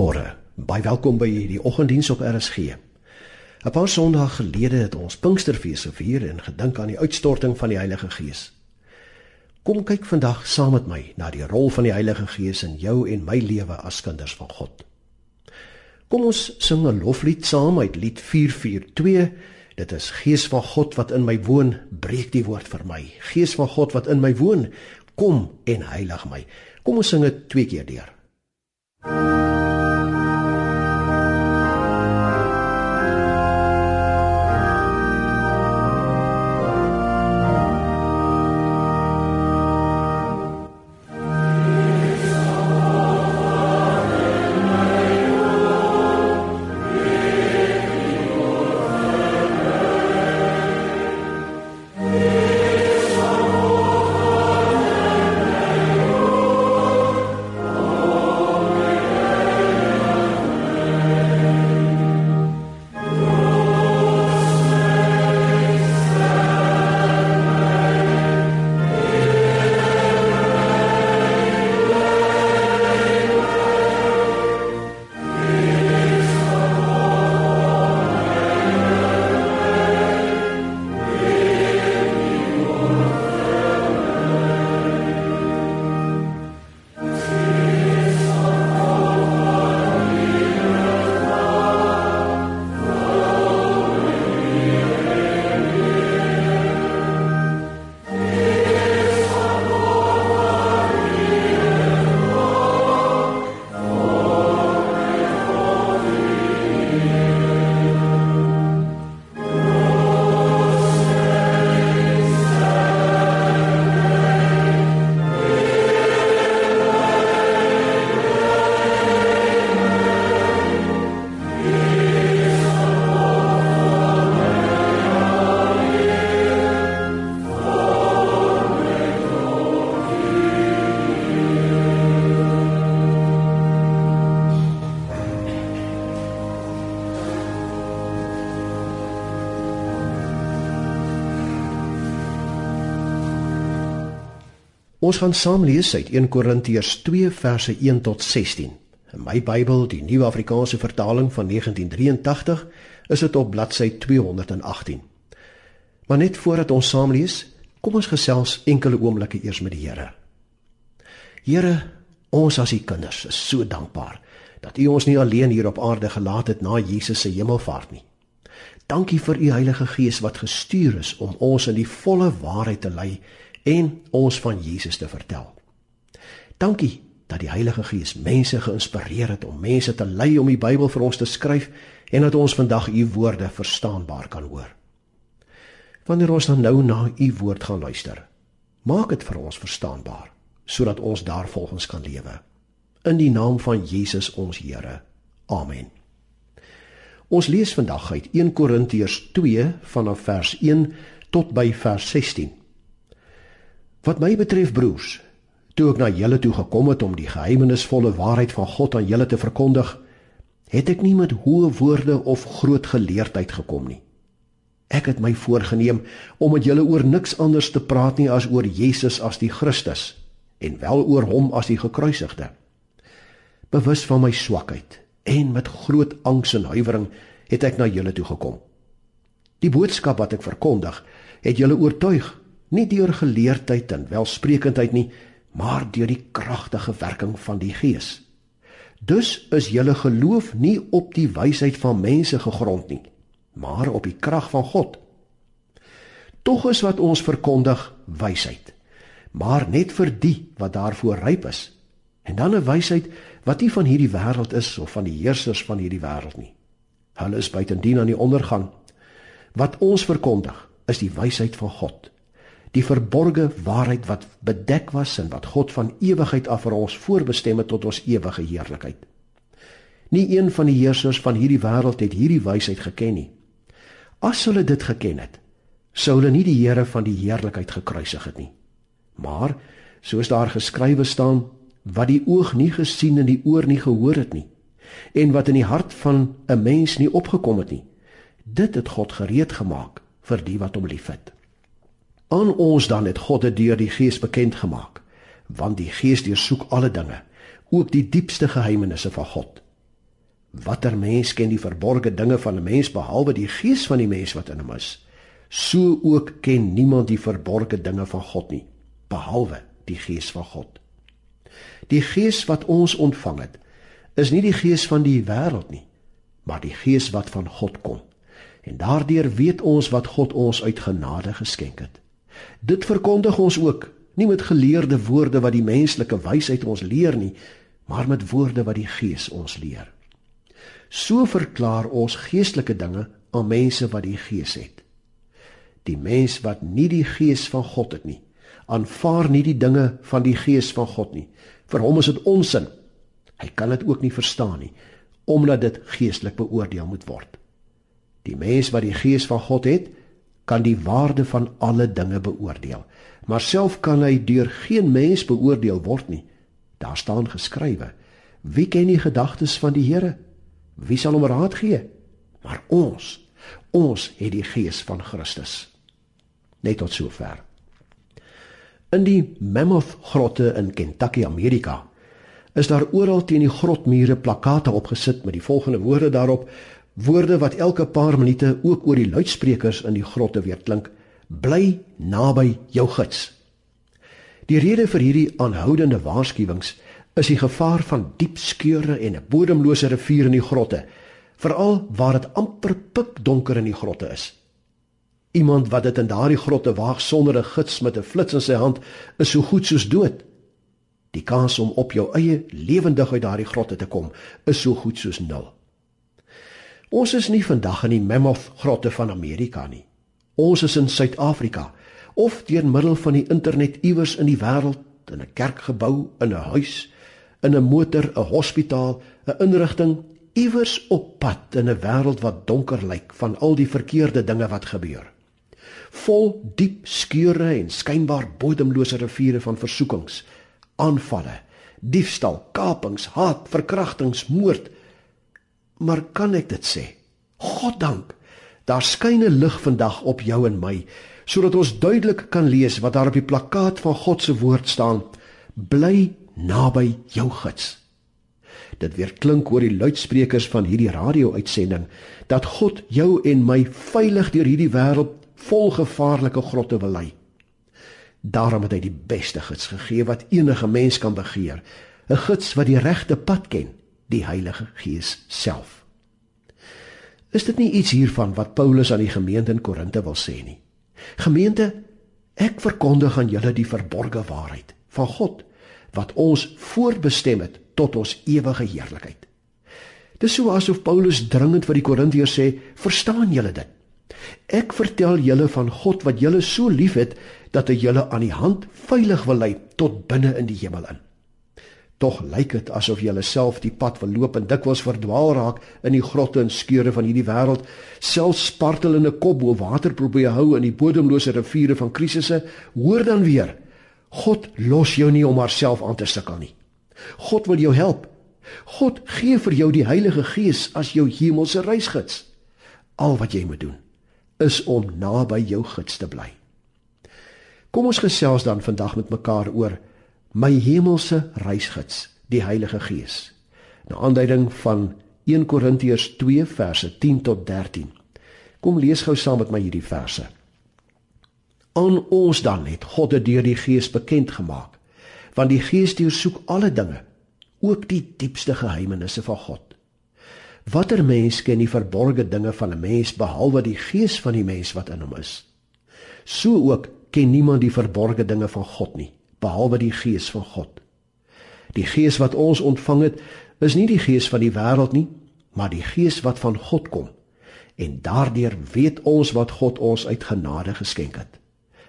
Goeiemôre. Baie welkom by die oggenddiens op RSG. 'n Paar Sondae gelede het ons Pinksterfees gevier en gedink aan die uitstorting van die Heilige Gees. Kom kyk vandag saam met my na die rol van die Heilige Gees in jou en my lewe as kinders van God. Kom ons sing 'n loflied saam uit Lied 442. Dit is Gees van God wat in my woon, breek die woord vir my. Gees van God wat in my woon, kom en heilig my. Kom ons sing dit twee keer deur. Ons gaan saam lees uit 1 Korintiërs 2 verse 1 tot 16. In my Bybel, die Nuwe Afrikaanse Vertaling van 1983, is dit op bladsy 218. Maar net voordat ons saam lees, kom ons gesels enkele oomblikke eers met die Here. Here, ons as u kinders is so dankbaar dat u ons nie alleen hier op aarde gelaat het na Jesus se hemelvaart nie. Dankie vir u Heilige Gees wat gestuur is om ons in die volle waarheid te lei en ons van Jesus te vertel. Dankie dat die Heilige Gees mense geïnspireer het om mense te lei om die Bybel vir ons te skryf en dat ons vandag u woorde verstaanbaar kan hoor. Wanneer ons dan nou na u woord gaan luister, maak dit vir ons verstaanbaar sodat ons daarvolgens kan lewe. In die naam van Jesus ons Here. Amen. Ons lees vandag uit 1 Korintiërs 2 vanaf vers 1 tot by vers 16. Wat my betref broers, toe ek na julle toe gekom het om die geheimenisvolle waarheid van God aan julle te verkondig, het ek nie met hoë woorde of groot geleerdheid gekom nie. Ek het my voorgenem om met julle oor niks anders te praat nie as oor Jesus as die Christus en wel oor hom as die gekruisigde. Bewus van my swakheid en met groot angs en huiwering het ek na julle toe gekom. Die boodskap wat ek verkondig, het julle oortuig nie deur geleerdheid en welsprekendheid nie, maar deur die kragtige werking van die Gees. Dus is julle geloof nie op die wysheid van mense gegrond nie, maar op die krag van God. Tog is wat ons verkondig wysheid, maar net vir die wat daarvoor ryp is. En dan 'n wysheid wat nie van hierdie wêreld is of van die heersers van hierdie wêreld nie. Hulle is buitendien aan die ondergang. Wat ons verkondig, is die wysheid van God die verborgde waarheid wat bedek was en wat God van ewigheid af vir ons voorbestem het tot ons ewige heerlikheid. Nie een van die heersers van hierdie wêreld het hierdie wysheid geken nie. As hulle dit geken het, sou hulle nie die Here van die heerlikheid gekruisig het nie. Maar soos daar geskrywe staan, wat die oog nie gesien en die oor nie gehoor het nie, en wat in die hart van 'n mens nie opgekom het nie, dit het God gereed gemaak vir die wat hom liefhet. Aan ons dan het God dit deur die Gees bekend gemaak, want die Gees deursoek alle dinge, ook die diepste geheimenisse van God. Watter mens ken die verborgde dinge van 'n mens behalwe die gees van die mens wat in hom is? So ook ken niemand die verborgde dinge van God nie behalwe die gees van God. Die gees wat ons ontvang het, is nie die gees van die wêreld nie, maar die gees wat van God kom. En daardeur weet ons wat God ons uit genade geskenk het. Dit verkondig ons ook, nie met geleerde woorde wat die menslike wysheid ons leer nie, maar met woorde wat die Gees ons leer. So verklaar ons geestelike dinge aan mense wat die Gees het. Die mens wat nie die Gees van God het nie, aanvaar nie die dinge van die Gees van God nie. Vir hom is dit onsin. Hy kan dit ook nie verstaan nie, omdat dit geestelik beoordeel moet word. Die mens wat die Gees van God het, kan die waarde van alle dinge beoordeel, maar self kan hy deur geen mens beoordeel word nie. Daar staan geskrywe: Wie ken die gedagtes van die Here? Wie sal hom raad gee? Maar ons, ons het die Gees van Christus. Net tot sover. In die Mammoth grotte in Kentucky, Amerika, is daar oral teen die grotmure plakate opgesit met die volgende woorde daarop: woorde wat elke paar minute ook oor die luidsprekers in die grotte weer klink bly naby jou gids. Die rede vir hierdie aanhoudende waarskuwings is die gevaar van diep skeure en 'n bodemlose rivier in die grotte veral waar dit amper pikdonker in die grotte is. Iemand wat dit in daardie grotte waag sonder 'n gids met 'n flits in sy hand is so goed soos dood. Die kans om op jou eie lewendig uit daardie grotte te kom is so goed soos nul Ons is nie vandag in die Mammoth grotte van Amerika nie. Ons is in Suid-Afrika of deur middel van die internet iewers in die wêreld in 'n kerkgebou, in 'n huis, in 'n motor, 'n hospitaal, 'n inrigting iewers op pad in 'n wêreld wat donker lyk van al die verkeerde dinge wat gebeur. Vol diep skeure en skynbaar bodemlose riviere van versoekings, aanvalle, diefstal, kapings, haat, verkrachtings, moord, Maar kan ek dit sê? God dank. Daar skyn 'n lig vandag op jou en my sodat ons duidelik kan lees wat daar op die plakkaat van God se woord staan. Bly naby jou gids. Dit weer klink oor die luidsprekers van hierdie radio-uitsending dat God jou en my veilig deur hierdie wêreld vol gevaarlike grotte wil lei. Daarom het hy die beste gids gegee wat enige mens kan begeer, 'n gids wat die regte pad ken die Heilige Gees self. Is dit nie iets hiervan wat Paulus aan die gemeente in Korinte wil sê nie? Gemeente, ek verkondig aan julle die verborgde waarheid van God wat ons voorbestem het tot ons ewige heerlikheid. Dis so asof Paulus dringend vir die Korintiërs sê, "Verstaan julle dit? Ek vertel julle van God wat julle so liefhet dat hy julle aan die hand veilig wil lei tot binne in die hemel in." Tog lyk dit asof jy jouself die pad verloop en dikwels verdwaal raak in die grotte en skeure van hierdie wêreld, selfs spartel in 'n kop bo water probeer hou in die bodemlose riviere van krisisse. Hoor dan weer, God los jou nie om haarself aan te sukkel nie. God wil jou help. God gee vir jou die Heilige Gees as jou hemelse reisgids. Al wat jy moet doen is om naby jou gids te bly. Kom ons gesels dan vandag met mekaar oor my hemelse reisgids, die Heilige Gees. Na aanduiding van 1 Korintiërs 2 verse 10 tot 13. Kom lees gou saam met my hierdie verse. Aan ons dan het God dit deur die Gees bekend gemaak, want die Gees deursoek alle dinge, ook die diepste geheimenisse van God. Watter mens ken die verborgde dinge van 'n mens behalwe die Gees van die mens wat in hom is? So ook ken niemand die verborgde dinge van God nie behalwe die gees van God. Die gees wat ons ontvang het, is nie die gees van die wêreld nie, maar die gees wat van God kom. En daardeur weet ons wat God ons uit genade geskenk het.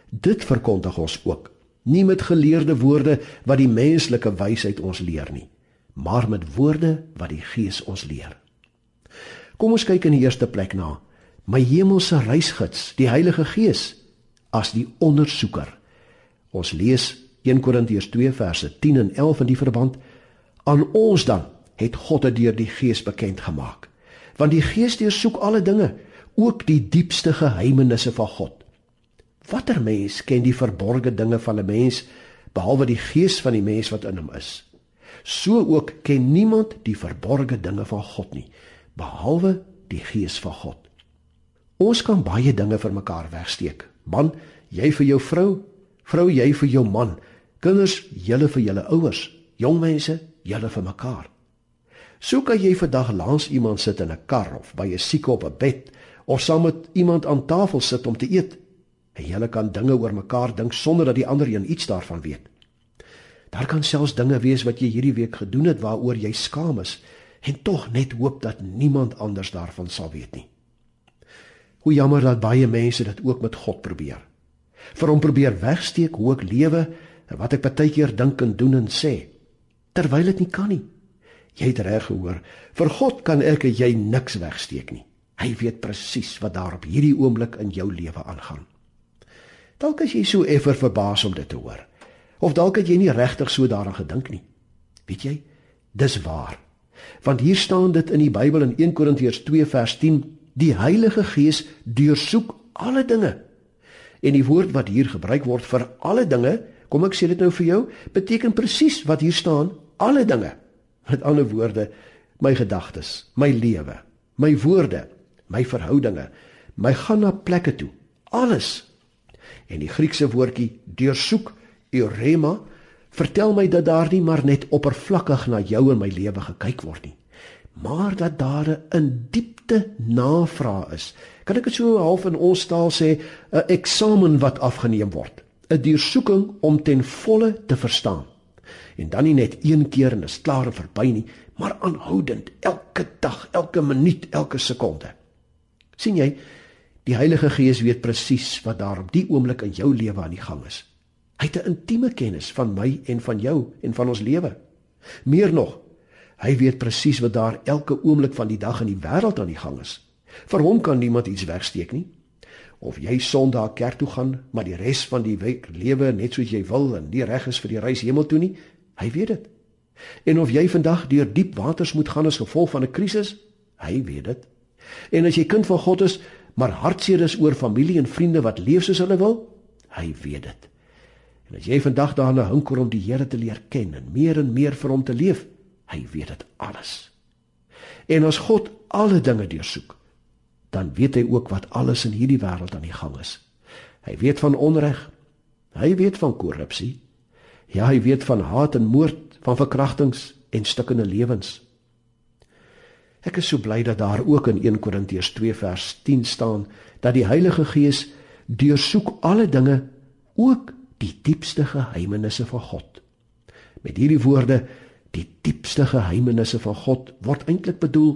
Dit verkondig ons ook, nie met geleerde woorde wat die menslike wysheid ons leer nie, maar met woorde wat die gees ons leer. Kom ons kyk in die eerste plek na my hemelse reisgids, die Heilige Gees, as die ondersoeker. Ons lees 1 Korintiërs 2 verse 10 en 11 in die verband aan ons dan het God dit deur die Gees bekend gemaak. Want die Gees deursoek alle dinge, ook die diepste geheimenisse van God. Watter mens ken die verborgde dinge van 'n mens behalwe die Gees van die mens wat in hom is? So ook ken niemand die verborgde dinge van God nie, behalwe die Gees van God. Ons kan baie dinge vir mekaar wegsteek. Man, jy vir jou vrou, vrou jy vir jou man, kinders julle vir julle ouers, jong mense julle vir mekaar. So kan jy vandag langs iemand sit in 'n kar of by 'n sieke op 'n bed of saam met iemand aan tafel sit om te eet. En julle kan dinge oor mekaar dink sonder dat die ander een iets daarvan weet. Daar kan selfs dinge wees wat jy hierdie week gedoen het waaroor jy skaam is en tog net hoop dat niemand anders daarvan sal weet nie. Hoe jammer dat baie mense dit ook met God probeer. Vir hom probeer wegsteek hoe ek lewe en wat ek baie keer dink en doen en sê terwyl dit nie kan nie. Jy het reg gehoor. Vir God kan ek en jy niks wegsteek nie. Hy weet presies wat daar op hierdie oomblik in jou lewe aangaan. Dalk as jy so effer verbaas om dit te hoor. Of dalk het jy nie regtig so daaraan gedink nie. Weet jy? Dis waar. Want hier staan dit in die Bybel in 1 Korintiërs 2 vers 10: Die Heilige Gees deursoek alle dinge. En die woord wat hier gebruik word vir alle dinge, kom ek sê dit nou vir jou, beteken presies wat hier staan, alle dinge. Met ander woorde, my gedagtes, my lewe, my woorde, my verhoudinge, my gaan na plekke toe, alles. En die Griekse woordjie deursoek Eurema vertel my dat daar nie maar net oppervlakkig na jou en my lewe gekyk word nie, maar dat daar 'n diepte navraag is. Kan ek dit so half in ons taal sê, 'n eksamen wat afgeneem word, 'n deursoeking om ten volle te verstaan. En dan nie net een keer en is klaar en verby nie, maar aanhoudend, elke dag, elke minuut, elke sekonde. sien jy, die Heilige Gees weet presies wat daar op die oomblik in jou lewe aan die gang is. Hy het 'n intieme kennis van my en van jou en van ons lewe. Meer nog, hy weet presies wat daar elke oomblik van die dag in die wêreld aan die gang is. Vir hom kan niemand iets wegsteek nie. Of jy Sondag kerk toe gaan, maar die res van die week lewe net soos jy wil en nie reg is vir die reis hemel toe nie, hy weet dit. En of jy vandag deur diep waters moet gaan as gevolg van 'n krisis, hy weet dit. En as jy kind van God is, maar hartseer is oor familie en vriende wat leef soos hulle wil, hy weet dit. En as jy vandag daarna hunker om die Here te leer ken en meer en meer vir hom te leef, hy weet dit alles. En as God alle dinge deursoek, dan weet hy ook wat alles in hierdie wêreld aan die gang is. Hy weet van onreg. Hy weet van korrupsie. Ja, hy weet van haat en moord, van verkrachtings en stukkende lewens. Ek is so bly dat daar ook in 1 Korintiërs 2 vers 10 staan dat die Heilige Gees deursoek alle dinge ook die diepste geheimenisse van God. Met hierdie woorde, die diepste geheimenisse van God word eintlik bedoel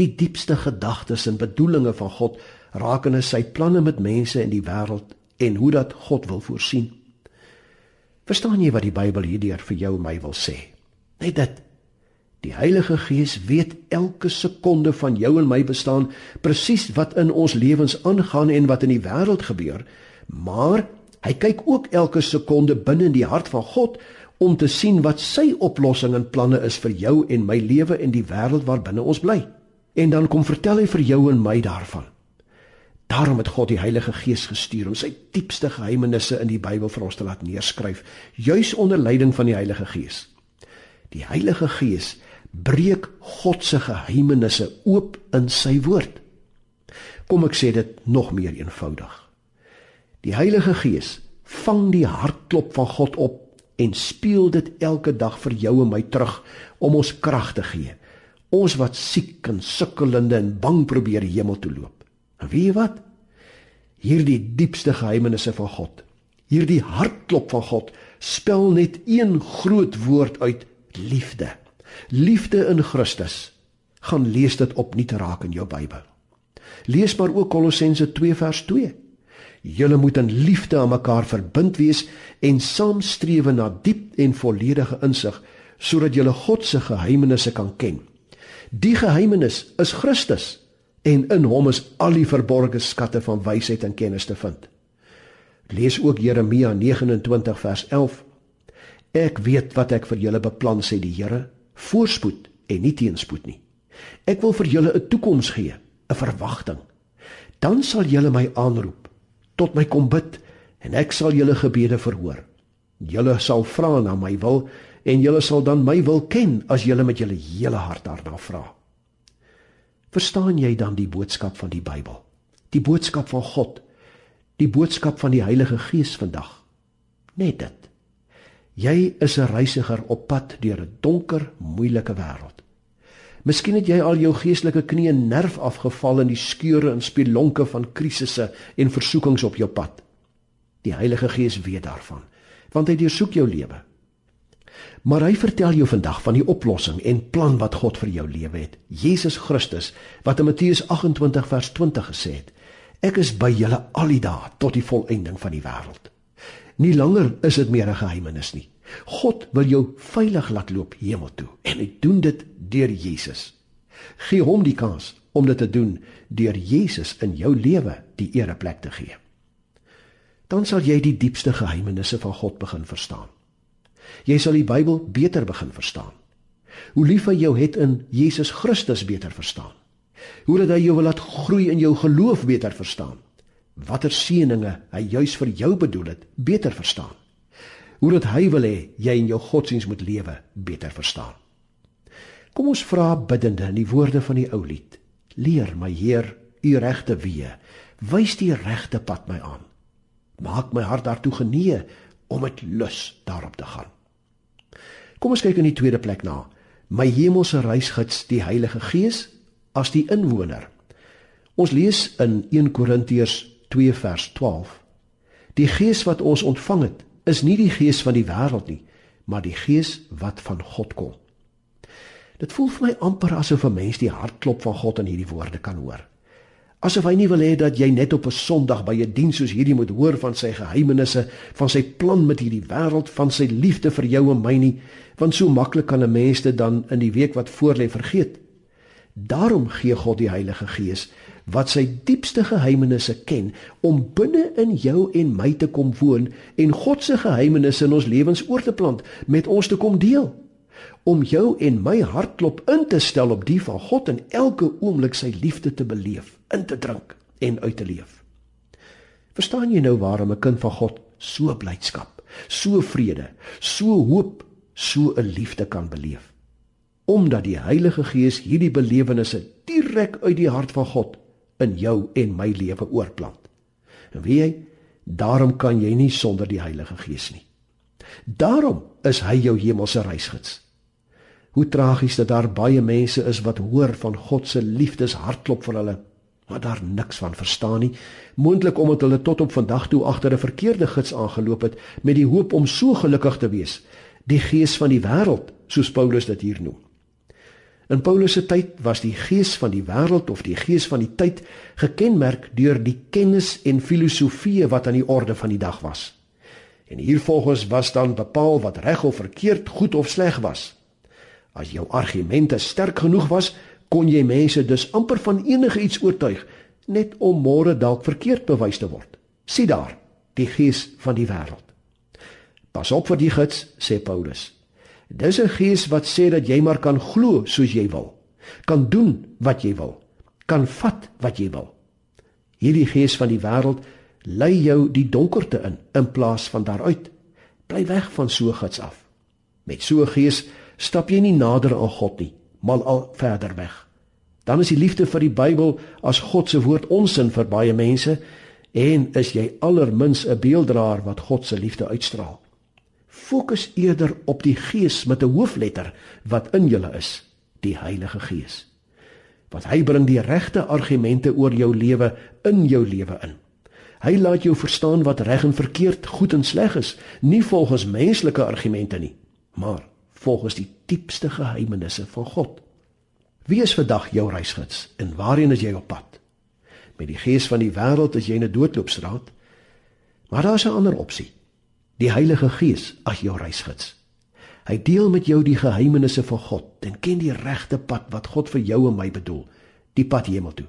die diepste gedagtes en bedoelinge van God rakende sy planne met mense in die wêreld en hoe dat God wil voorsien. Verstaan jy wat die Bybel hierdeur vir jou en my wil sê? Net dit Die Heilige Gees weet elke sekonde van jou en my bestaan presies wat in ons lewens aangaan en wat in die wêreld gebeur, maar Hy kyk ook elke sekonde binne in die hart van God om te sien wat sy oplossing en planne is vir jou en my lewe en die wêreld waarbinne ons bly. En dan kom vertel hy vir jou en my daarvan. Daarom het God die Heilige Gees gestuur om sy diepste geheimenisse in die Bybel vir ons te laat neerskryf, juis onder leiding van die Heilige Gees. Die Heilige Gees breek God se geheimenisse oop in sy woord. Kom ek sê dit nog meer eenvoudig. Die Heilige Gees vang die hartklop van God op en speel dit elke dag vir jou en my terug om ons krag te gee. Ons wat siek en sukkelende en bang probeer hemel toe loop. En weet jy wat? Hierdie diepste geheimenisse van God, hierdie hartklop van God spel net een groot woord uit: liefde. Liefde in Christus. Gaan lees dit opnuut raak in jou Bybel. Lees maar ook Kolossense 2 vers 2. Julle moet in liefde aan mekaar verbind wees en saam streef na diep en volledige insig sodat julle God se geheimenisse kan ken. Die geheimenis is Christus en in hom is al die verborgde skatte van wysheid en kennis te vind. Lees ook Jeremia 29 vers 11. Ek weet wat ek vir julle beplan sê die Here, voorspoed en nie teenspoed nie. Ek wil vir julle 'n toekoms gee, 'n verwagting. Dan sal julle my aanroep tot my kom bid en ek sal julle gebede verhoor. Julle sal vra na my wil en julle sal dan my wil ken as julle met julle hele hart daarna vra. Verstaan jy dan die boodskap van die Bybel? Die boodskap van God? Die boodskap van die Heilige Gees vandag? Net dit. Jy is 'n reisiger op pad deur 'n donker, moeilike wêreld. Miskien het jy al jou geestelike knie nerf afgeval in die skeure en spelonke van krisisse en versoekings op jou pad. Die Heilige Gees weet daarvan, want hy deursoek jou lewe. Maar hy vertel jou vandag van die oplossing en plan wat God vir jou lewe het. Jesus Christus wat in Matteus 28 vers 20 gesê het: Ek is by julle al die dae tot die volëinding van die wêreld. Nie langer is dit meer 'n geheimenis nie. God wil jou veilig laat loop hemel toe en hy doen dit deur Jesus. Gee hom die kans om dit te doen deur Jesus in jou lewe die ereplek te gee. Dan sal jy die diepste geheimenisse van God begin verstaan. Jy sal die Bybel beter begin verstaan. Hoe lief hy jou het in Jesus Christus beter verstaan. Hoe dat hy jou wil laat groei in jou geloof beter verstaan. Watter seëninge hy juis vir jou bedoel het, beter verstaan. Hoe dat hy wil hê jy in jou godsdiens moet lewe, beter verstaan. Kom ons vra biddende in die woorde van die ou lied. Leer my Heer u regte weë. Wys die regte pad my aan. Maak my hart daartoe genee om met lus daarop te gaan. Kom ons kyk in die tweede plek na. My hemelse reisgids, die Heilige Gees as die inwoner. Ons lees in 1 Korintiërs 2 vers 12. Die Gees wat ons ontvang het, is nie die gees van die wêreld nie, maar die Gees wat van God kom. Dit voel vir my amper asof 'n mens die hartklop van God in hierdie woorde kan hoor asof hy nie wil hê dat jy net op 'n Sondag by 'n diens soos hierdie moet hoor van sy geheimenisse, van sy plan met hierdie wêreld, van sy liefde vir jou en my nie, want so maklik kan 'n mens dit dan in die week wat voorlê vergeet. Daarom gee God die Heilige Gees wat sy diepste geheimenisse ken om binne in jou en my te kom woon en God se geheimenisse in ons lewens oor te plant, met ons te kom deel om jou en my hartklop in te stel op die van God en elke oomblik sy liefde te beleef, in te drink en uit te leef. Verstaan jy nou waarom 'n kind van God so blydskap, so vrede, so hoop, so 'n liefde kan beleef? Omdat die Heilige Gees hierdie belewennisse direk uit die hart van God in jou en my lewe oorplant. En weet jy, daarom kan jy nie sonder die Heilige Gees nie. Daarom is hy jou hemelse reisgids. Hoe tragies dat daar baie mense is wat hoor van God se liefdeshartklop vir hulle, maar daar niks van verstaan nie. Moontlik omdat hulle tot op vandag toe agter 'n verkeerde gids aangeloop het met die hoop om so gelukkig te wees, die gees van die wêreld, soos Paulus dit hier noem. In Paulus se tyd was die gees van die wêreld of die gees van die tyd gekenmerk deur die kennis en filosofieë wat aan die orde van die dag was. En hiervolgens was dan bepaal wat reg of verkeerd, goed of sleg was. As jou argumente sterk genoeg was, kon jy mense dus amper van enige iets oortuig net om môre dalk verkeerd bewys te word. Sien daar, die gees van die wêreld. Pas op vir die gids, sê Paulus. Dis 'n gees wat sê dat jy maar kan glo soos jy wil, kan doen wat jy wil, kan vat wat jy wil. Hierdie gees van die wêreld lei jou die donkerte in in plaas van daaruit. Bly weg van so gids af. Met so 'n gees stap jy nie nader aan God nie, maar al verder weg. Dan is die liefde vir die Bybel as God se woord onsin vir baie mense en is jy allermins 'n beelddraer wat God se liefde uitstraal. Fokus eerder op die Gees met 'n hoofletter wat in julle is, die Heilige Gees. Want hy bring die regte argumente oor jou lewe in jou lewe in. Hy laat jou verstaan wat reg en verkeerd, goed en sleg is, nie volgens menslike argumente nie, maar volgens die diepste geheimenisse van God. Wie is vandag jou reisgids en waarheen is jy op pad? Met die gees van die wêreld is jy in 'n doodloopstraat. Maar daar's 'n ander opsie. Die Heilige Gees as jou reisgids. Hy deel met jou die geheimenisse van God en ken die regte pad wat God vir jou en my bedoel, die pad hemel toe.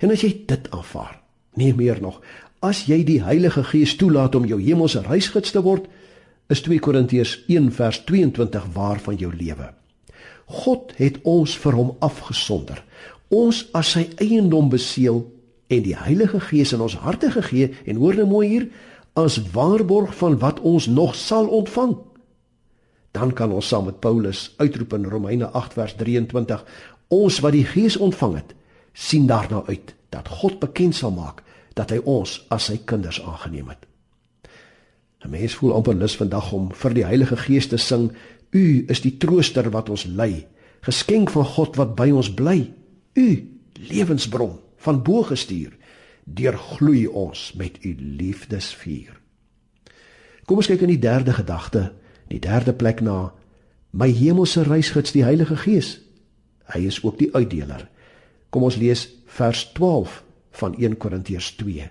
En as jy dit aanvaar, nie meer nog, as jy die Heilige Gees toelaat om jou hemelse reisgids te word, is 2 Korintiërs 1 vers 22 waar van jou lewe. God het ons vir hom afgesonder. Ons as sy eiendom beseël en die Heilige Gees in ons harte gegee en hoor nou mooi hier as waarborg van wat ons nog sal ontvang. dan kan ons saam met Paulus uitroep in Romeine 8 vers 23: Ons wat die Gees ontvang het, sien daarna uit dat God bekend sal maak dat hy ons as sy kinders aangeneem het. 'n Mens voel amper lus vandag om vir die Heilige Gees te sing: U is die trooster wat ons lei, geskenk van God wat by ons bly. U lewensbron van bo gestuur, deurgloei ons met u liefdesvuur. Kom ons kyk in die derde gedagte Die derde plek na my hemelse reisgids die Heilige Gees. Hy is ook die uitdeler. Kom ons lees vers 12 van 1 Korintiërs 2.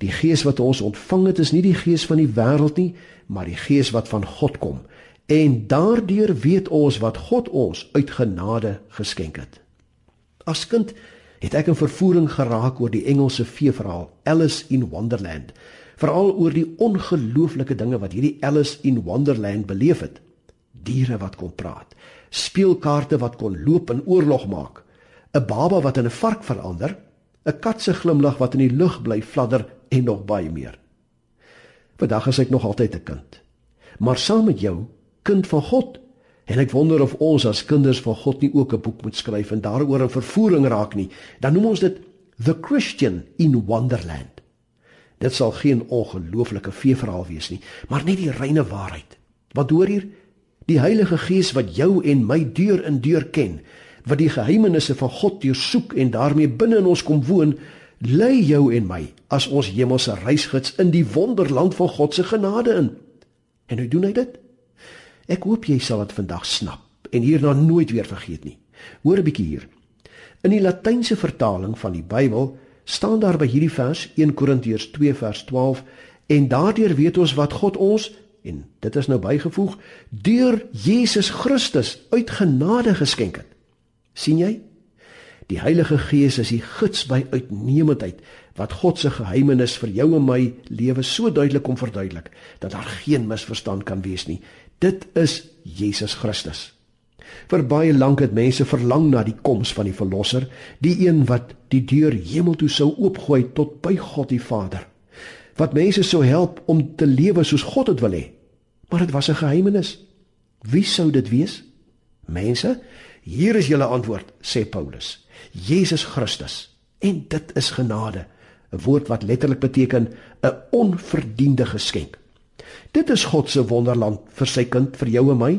Die Gees wat ons ontvang het is nie die gees van die wêreld nie, maar die Gees wat van God kom. En daardeur weet ons wat God ons uit genade geskenk het. As kind het ek in vervoering geraak oor die Engelse feeverhaal Alice in Wonderland veral oor die ongelooflike dinge wat hierdie Alice in Wonderland beleef het. Diere wat kon praat, speelkaarte wat kon loop en oorlog maak, 'n baba wat in 'n vark verander, 'n kat se glimlag wat in die lug bly fladder en nog baie meer. Vandag is ek nog altyd 'n kind, maar saam met jou, kind van God, en ek wonder of ons as kinders van God nie ook 'n boek moet skryf en daaroor 'n vervoering raak nie. Dan noem ons dit The Christian in Wonderland. Dit sal geen ongelooflike feeverhaal wees nie, maar net die reine waarheid. Wat hoor hier? Die Heilige Gees wat jou en my deur in deur ken, wat die geheimenisse van God deursoek en daarmee binne in ons kom woon, lei jou en my as ons hemelse reisgids in die wonderland van God se genade in. En hoe doen hy dit? Ek hoop jy sal dit vandag snap en hierna nooit weer vergeet nie. Hoor 'n bietjie hier. In die Latynse vertaling van die Bybel staan daar by hierdie vers 1 Korintiërs 2 vers 12 en daardeur weet ons wat God ons en dit is nou bygevoeg deur Jesus Christus uit genade geskenk het. sien jy? Die Heilige Gees is die gids by uitnemendheid wat God se geheimenis vir jou en my lewe so duidelik kom verduidelik dat daar geen misverstand kan wees nie. Dit is Jesus Christus. Vir baie lank het mense verlang na die koms van die verlosser, die een wat die deur hemel toe sou oopgooi tot by God die Vader. Wat mense sou help om te lewe soos God dit wil hê. Maar dit was 'n geheimenis. Wie sou dit wees? Mense, hier is julle antwoord, sê Paulus. Jesus Christus. En dit is genade, 'n woord wat letterlik beteken 'n onverdiende geskenk. Dit is God se wonderland vir sy kind, vir jou en my.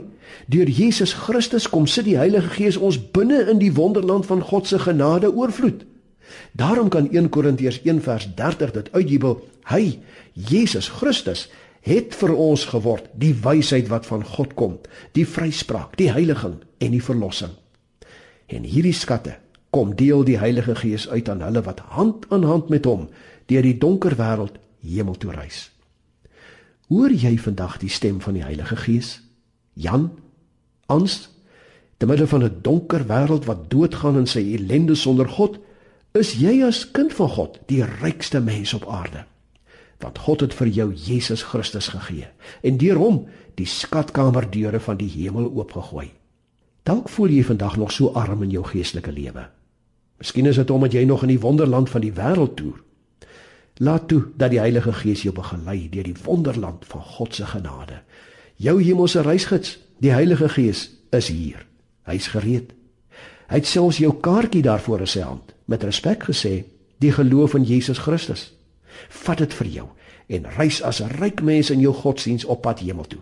Deur Jesus Christus kom sit die Heilige Gees ons binne in die wonderland van God se genade oorvloed. Daarom kan 1 Korintiërs 1 vers 30 dit uitjubel. Hy, Jesus Christus, het vir ons geword die wysheid wat van God kom, die vryspraak, die heiliging en die verlossing. En hierdie skatte kom deel die Heilige Gees uit aan hulle wat hand aan hand met hom deur die donker wêreld hemel toe reis. Hoor jy vandag die stem van die Heilige Gees? Jan, Ans, te midde van 'n donker wêreld wat doodgaan in sy ellende sonder God, is jy as kind van God die rykste mens op aarde. Want God het vir jou Jesus Christus gegee en deur hom die skatkamerdeure van die hemel oopgegooi. Dalk voel jy vandag nog so arm in jou geestelike lewe. Miskien is dit omdat jy nog in die wonderland van die wêreld toer. Laat toe dat die Heilige Gees jou begelei deur die wonderland van God se genade. Jou hemelse reisgids, die Heilige Gees, is hier. Hy's gereed. Hy het selfs jou kaartjie daarvoor in sy hand met respek gesê: "Die geloof in Jesus Christus. Vat dit vir jou en reis as 'n ryk mens in jou godsdiens op pad hemel toe."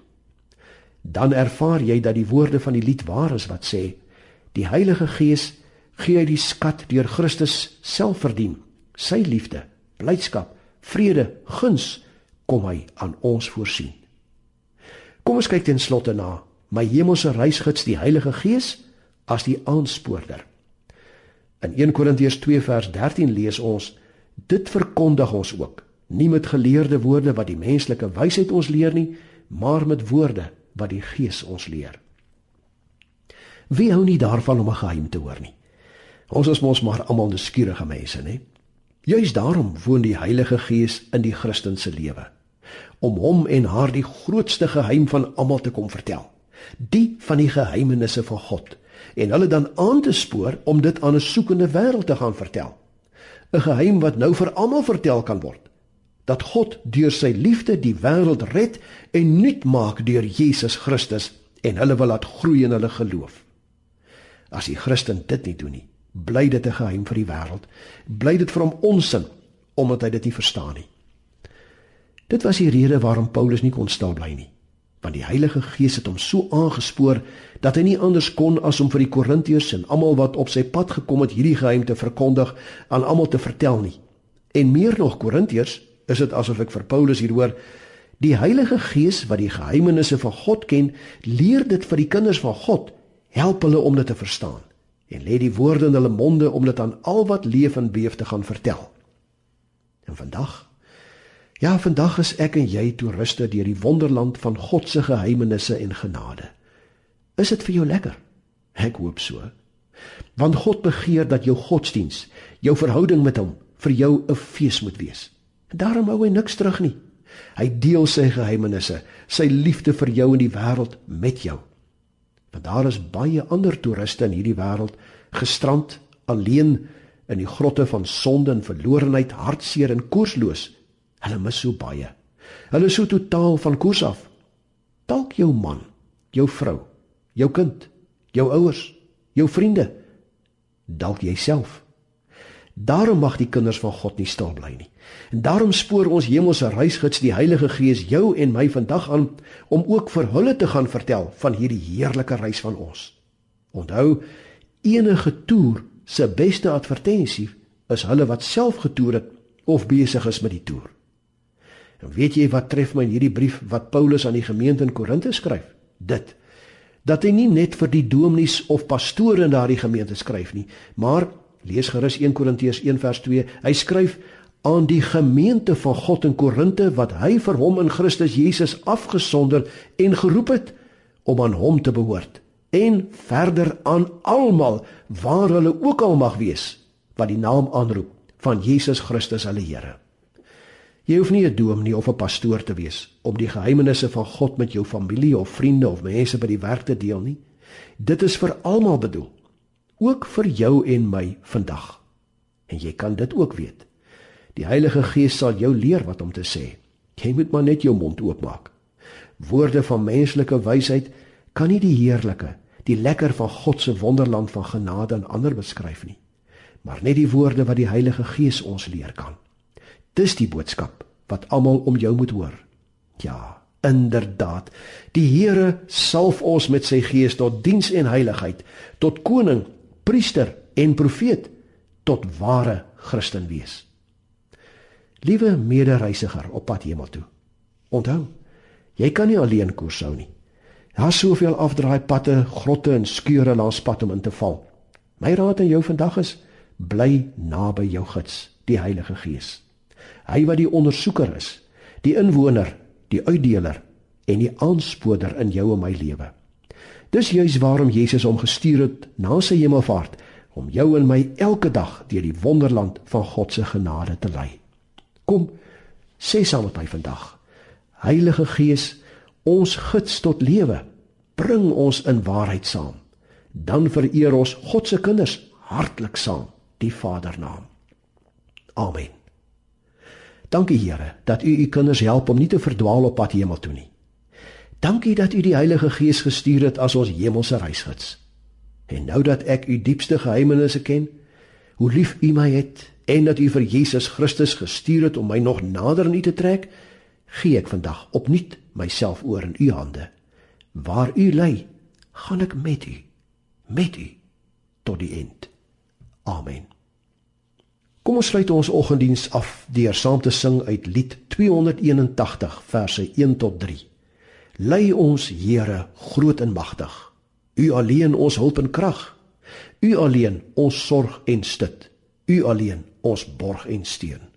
Dan ervaar jy dat die woorde van die lied waar is wat sê: "Die Heilige Gees gee hy die skat deur Christus self verdien, sy liefde." Blydskap, vrede, guns kom hy aan ons voorsien. Kom ons kyk ten slotte na my hemelse reisgids die Heilige Gees as die aanspoorder. In 1 Korintiërs 2 vers 13 lees ons: Dit verkondig ons ook, nie met geleerde woorde wat die menslike wysheid ons leer nie, maar met woorde wat die Gees ons leer. Wie hou nie daarvan om 'n geheim te hoor nie? Ons is mos maar almal nuuskierige mense, né? Juist daarom woon die Heilige Gees in die Christen se lewe om hom en haar die grootste geheim van almal te kom vertel, die van die geheimenisse van God en hulle dan aan te spoor om dit aan 'n soekende wêreld te gaan vertel. 'n Geheim wat nou vir almal vertel kan word. Dat God deur sy liefde die wêreld red en nuut maak deur Jesus Christus en hulle wil laat groei in hulle geloof. As die Christen dit nie doen nie, bly dit 'n geheim vir die wêreld. Bly dit vir hom onsin omdat hy dit nie verstaan nie. Dit was die rede waarom Paulus nie kon stil bly nie, want die Heilige Gees het hom so aangespoor dat hy nie anders kon as om vir die Korintiërs en almal wat op sy pad gekom het hierdie geheim te verkondig aan almal te vertel nie. En meer nog Korintiërs, is dit asof ek vir Paulus hier hoor, die Heilige Gees wat die geheimenisse van God ken, leer dit vir die kinders van God, help hulle om dit te verstaan en lê die woorde in hulle monde om dit aan al wat leef en beef te gaan vertel. En vandag ja, vandag is ek en jy toeriste deur die wonderland van God se geheimenisse en genade. Is dit vir jou lekker? Ek hoop so. Want God begeer dat jou godsdiens, jou verhouding met hom vir jou 'n fees moet wees. Daarom hou hy niks terug nie. Hy deel sy geheimenisse, sy liefde vir jou en die wêreld met jou. Want daar is baie ander toeriste in hierdie wêreld gestrand alleen in die grotte van sonde en verlorenheid, hartseer en koersloos. Hulle mis so baie. Hulle is so totaal van koers af. Dalk jou man, jou vrou, jou kind, jou ouers, jou vriende, dalk jouself. Daarom mag die kinders van God nie stil bly nie. En daarom spoor ons hemelse reisgids die Heilige Gees jou en my vandag aan om ook vir hulle te gaan vertel van hierdie heerlike reis van ons. Onthou, enige toer se beste advertensie is hulle wat self getoer het of besig is met die toer. En weet jy wat tref my in hierdie brief wat Paulus aan die gemeente in Korinthe skryf? Dit dat hy nie net vir die dominees of pastore in daardie gemeente skryf nie, maar Lees gerus 1 Korintiërs 1 vers 2. Hy skryf aan die gemeente van God in Korinte wat hy vir hom in Christus Jesus afgesonder en geroep het om aan hom te behoort en verder aan almal waar hulle ook al mag wees wat die naam aanroep van Jesus Christus hulle Here. Jy hoef nie 'n dominee of 'n pastoor te wees om die geheimenisse van God met jou familie of vriende of mense by die werk te deel nie. Dit is vir almal bedoel ook vir jou en my vandag. En jy kan dit ook weet. Die Heilige Gees sal jou leer wat om te sê. Jy moet maar net jou mond oopmaak. Woorde van menslike wysheid kan nie die heerlike, die lekker van God se wonderland van genade aan ander beskryf nie. Maar net die woorde wat die Heilige Gees ons leer kan. Dis die boodskap wat almal om jou moet hoor. Ja, inderdaad. Die Here salf ons met sy Gees tot diens en heiligheid, tot koning priester en profeet tot ware Christen wees. Liewe medereisiger op pad hemel toe. Onthou, jy kan nie alleen koers hou nie. Daar's soveel afdraai padte, grotte en skeure langs pad om in te val. My raad aan jou vandag is: bly naby jou gids, die Heilige Gees. Hy wat die ondersoeker is, die inwoner, die uitdeler en die aanspoorder in jou en my lewe. Dis juis waarom Jesus hom gestuur het na sy hemelvaart om jou en my elke dag deur die wonderland van God se genade te lei. Kom, sê saam met my vandag. Heilige Gees, ons gids tot lewe, bring ons in waarheid saam. Dan vereer ons God se kinders hartlik saam, die Vadernaam. Amen. Dankie Here dat U U kinders help om nie te verdwaal op pad hemel toe nie. Dankie dat U die Heilige Gees gestuur het as ons hemelse reisgids. En nou dat ek U diepste geheimenisse ken, hoe lief U my het en dat U vir Jesus Christus gestuur het om my nog nader aan U te trek, gee ek vandag opnuut myself oor in U hande. Waar U lei, gaan ek met U, met U tot die eind. Amen. Kom ons sluit ons oggenddiens af deur saam te sing uit lied 281 verse 1 tot 3. Lei ons, Here, groot en magtig. U alleen ons hulp en krag. U alleen ons sorg en stit. U alleen ons borg en steun.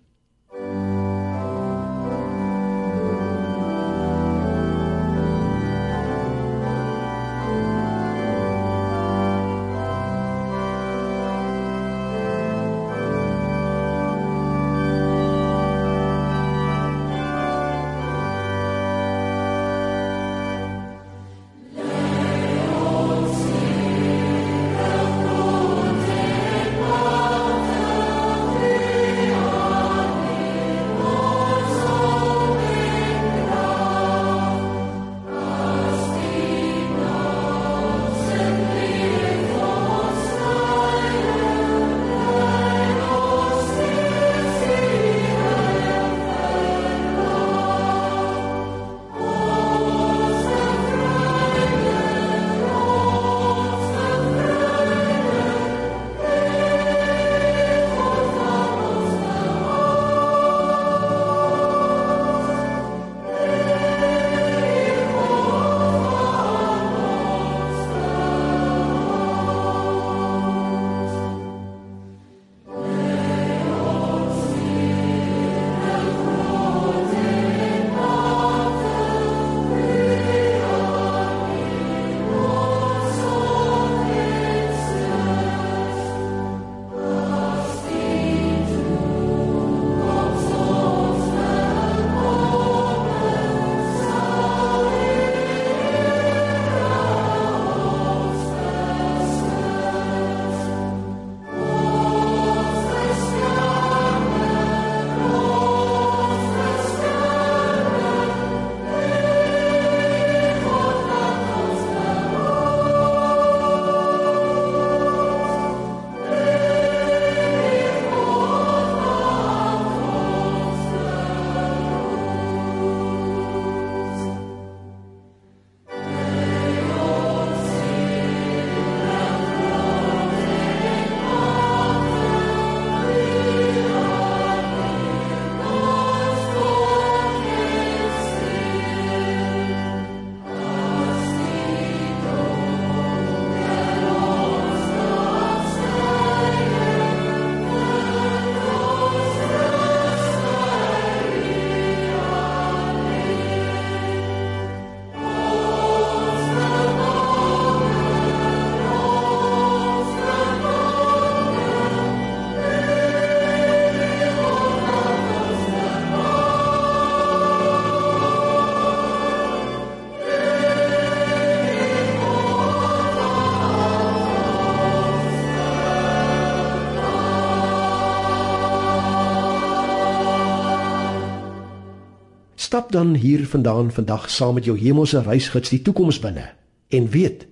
Stap dan hier vandaan vandag saam met jou hemelse reisgids die toekoms binne en weet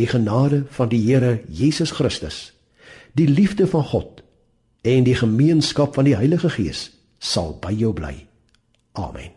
die genade van die Here Jesus Christus, die liefde van God en die gemeenskap van die Heilige Gees sal by jou bly. Amen.